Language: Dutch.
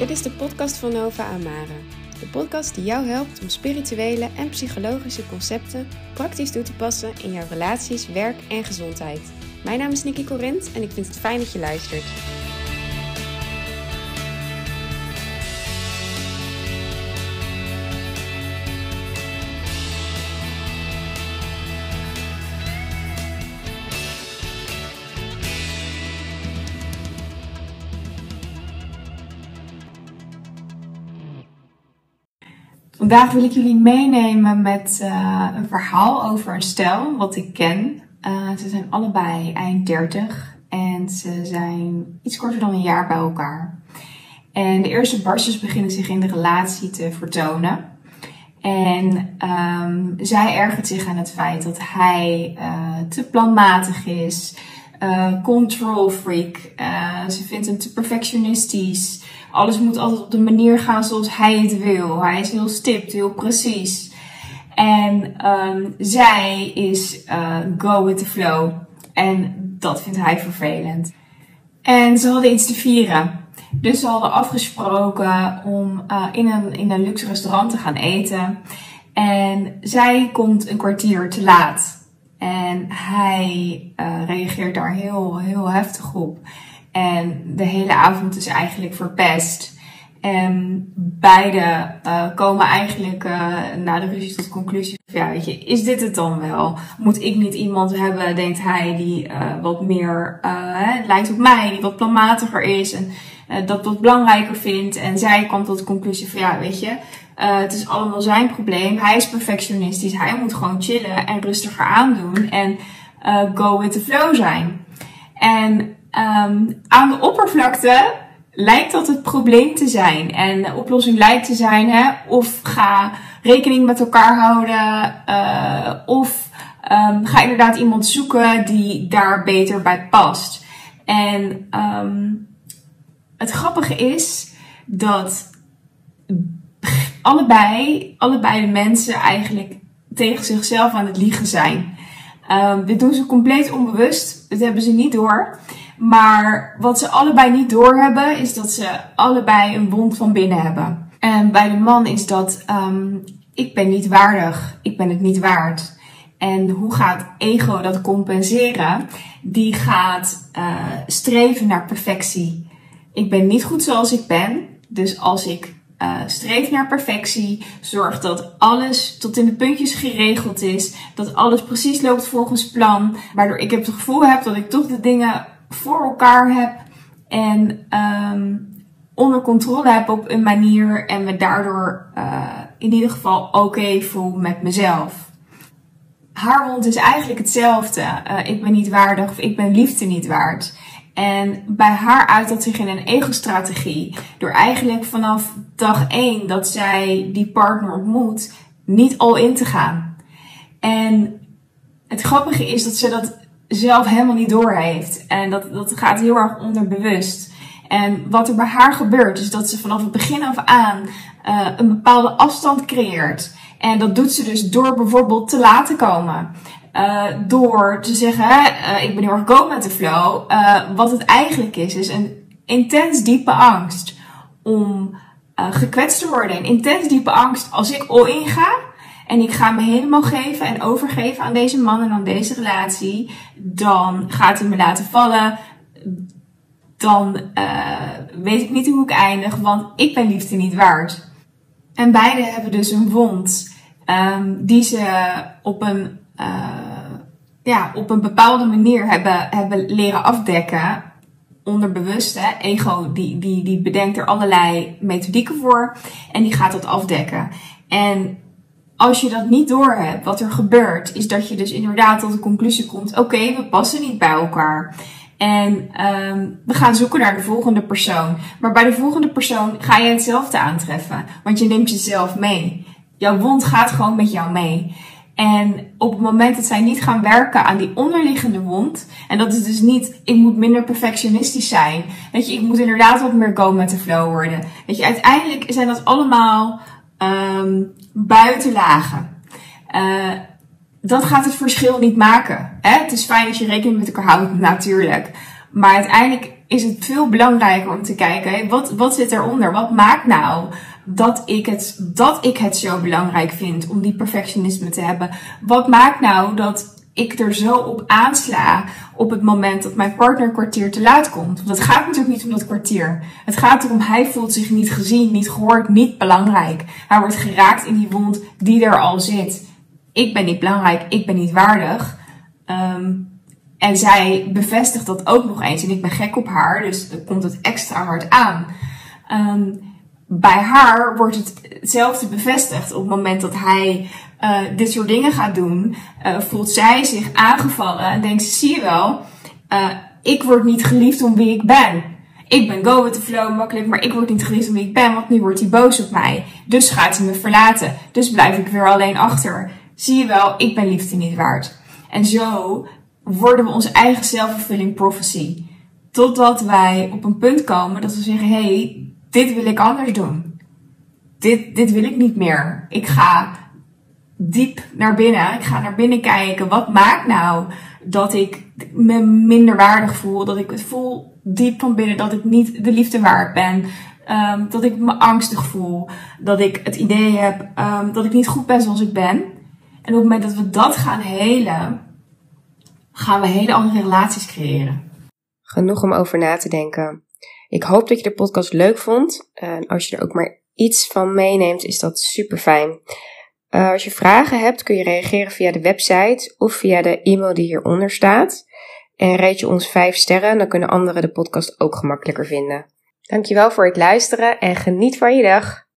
Dit is de podcast van Nova Amare. De podcast die jou helpt om spirituele en psychologische concepten praktisch toe te passen in jouw relaties, werk en gezondheid. Mijn naam is Nikki Corint en ik vind het fijn dat je luistert. Vandaag wil ik jullie meenemen met uh, een verhaal over een stel wat ik ken. Uh, ze zijn allebei eind 30 en ze zijn iets korter dan een jaar bij elkaar. En de eerste barstjes beginnen zich in de relatie te vertonen. En um, zij ergert zich aan het feit dat hij uh, te planmatig is, control freak. ze vindt hem te perfectionistisch. Alles moet altijd op de manier gaan zoals hij het wil. Hij is heel stipt, heel precies. En um, zij is uh, go with the flow. En dat vindt hij vervelend. En ze hadden iets te vieren. Dus ze hadden afgesproken om in, een, in een luxe restaurant te gaan eten. En zij komt een kwartier te laat. En hij uh, reageert daar heel, heel heftig op. En de hele avond is eigenlijk verpest. En beide uh, komen eigenlijk uh, na de ruzie tot conclusie ja, weet je, is dit het dan wel? Moet ik niet iemand hebben, denkt hij, die wat meer lijkt op mij, die wat planmatiger is en dat wat belangrijker vindt. En zij komt tot de conclusie van, ja, weet je, het is allemaal zijn probleem. Hij is perfectionistisch, hij moet gewoon chillen en rustiger aandoen en go with the flow zijn. En um, aan de oppervlakte lijkt dat het probleem te zijn. En de oplossing lijkt te zijn, hè, of ga rekening met elkaar houden, uh, of um, ga inderdaad iemand zoeken die daar beter bij past. En um, het grappige is dat allebei, allebei de mensen eigenlijk tegen zichzelf aan het liegen zijn. Um, dit doen ze compleet onbewust. Dat hebben ze niet door. Maar wat ze allebei niet doorhebben, is dat ze allebei een wond van binnen hebben. En bij de man is dat, um, ik ben niet waardig, ik ben het niet waard. En hoe gaat ego dat compenseren? Die gaat uh, streven naar perfectie. Ik ben niet goed zoals ik ben, dus als ik uh, streef naar perfectie, zorg dat alles tot in de puntjes geregeld is, dat alles precies loopt volgens plan, waardoor ik het gevoel heb dat ik toch de dingen voor elkaar heb en um, onder controle heb op een manier en me daardoor uh, in ieder geval oké voel met mezelf. Haar wond is eigenlijk hetzelfde. Uh, ik ben niet waardig of ik ben liefde niet waard. En bij haar uit dat zich in een ego-strategie. Door eigenlijk vanaf dag 1 dat zij die partner ontmoet, niet al in te gaan. En het grappige is dat ze dat zelf helemaal niet door heeft. En dat, dat gaat heel erg onderbewust. En wat er bij haar gebeurt, is dat ze vanaf het begin af aan uh, een bepaalde afstand creëert. En dat doet ze dus door bijvoorbeeld te laten komen. Uh, door te zeggen, uh, ik ben heel erg met de flow. wat het eigenlijk is, is een intens diepe angst om gekwetst te worden. Een intens diepe angst als ik all in ga en ik ga me helemaal geven en overgeven aan deze man en aan deze relatie, dan gaat hij me laten vallen. Dan weet ik niet hoe ik eindig, want ik ben liefde niet waard. En beide hebben dus een wond um, die ze op een, ja, op een bepaalde manier hebben, hebben leren afdekken. Onderbewust, hè? ego die, die, die bedenkt er allerlei methodieken voor en die gaat dat afdekken. En als je dat niet doorhebt, wat er gebeurt, is dat je dus inderdaad tot de conclusie komt: oké, we passen niet bij elkaar. En um, we gaan zoeken naar de volgende persoon. Maar bij de volgende persoon ga je hetzelfde aantreffen. Want je neemt jezelf mee. Jouw wond gaat gewoon met jou mee. En op het moment dat zij niet gaan werken aan die onderliggende wond, en dat is dus niet, ik moet minder perfectionistisch zijn. Weet je, ik moet inderdaad wat meer go met de flow worden. Weet je, uiteindelijk zijn dat allemaal um, buitenlagen. Uh, dat gaat het verschil niet maken. Hè? Het is fijn dat je rekening met elkaar houdt, natuurlijk. Maar uiteindelijk is het veel belangrijker om te kijken, wat, wat zit eronder? Wat maakt nou dat ik, het, dat ik het zo belangrijk vind om die perfectionisme te hebben? Wat maakt nou dat ik er zo op aansla op het moment dat mijn partner een kwartier te laat komt. Want het gaat natuurlijk niet om dat kwartier. Het gaat erom, hij voelt zich niet gezien, niet gehoord, niet belangrijk. Hij wordt geraakt in die wond die er al zit. Ik ben niet belangrijk, ik ben niet waardig. Um, en zij bevestigt dat ook nog eens. En ik ben gek op haar, dus komt het extra hard aan. Um, bij haar wordt het hetzelfde bevestigd. Op het moment dat hij uh, dit soort dingen gaat doen, uh, voelt zij zich aangevallen en denkt ze, zie je wel, uh, ik word niet geliefd om wie ik ben. Ik ben go with the flow makkelijk, maar ik word niet geliefd om wie ik ben, want nu wordt hij boos op mij. Dus gaat hij me verlaten. Dus blijf ik weer alleen achter. Zie je wel, ik ben liefde niet waard. En zo worden we onze eigen self-fulfilling prophecy. Totdat wij op een punt komen dat we zeggen, hé, hey, dit wil ik anders doen. Dit, dit wil ik niet meer. Ik ga diep naar binnen. Ik ga naar binnen kijken. Wat maakt nou dat ik me minder waardig voel? Dat ik het voel diep van binnen dat ik niet de liefde waard ben. Um, dat ik me angstig voel. Dat ik het idee heb um, dat ik niet goed ben zoals ik ben. En op het moment dat we dat gaan helen, gaan we hele andere relaties creëren. Genoeg om over na te denken. Ik hoop dat je de podcast leuk vond. Als je er ook maar iets van meeneemt, is dat super fijn. Uh, als je vragen hebt, kun je reageren via de website of via de e-mail die hieronder staat. En reed je ons 5 sterren, dan kunnen anderen de podcast ook gemakkelijker vinden. Dankjewel voor het luisteren en geniet van je dag.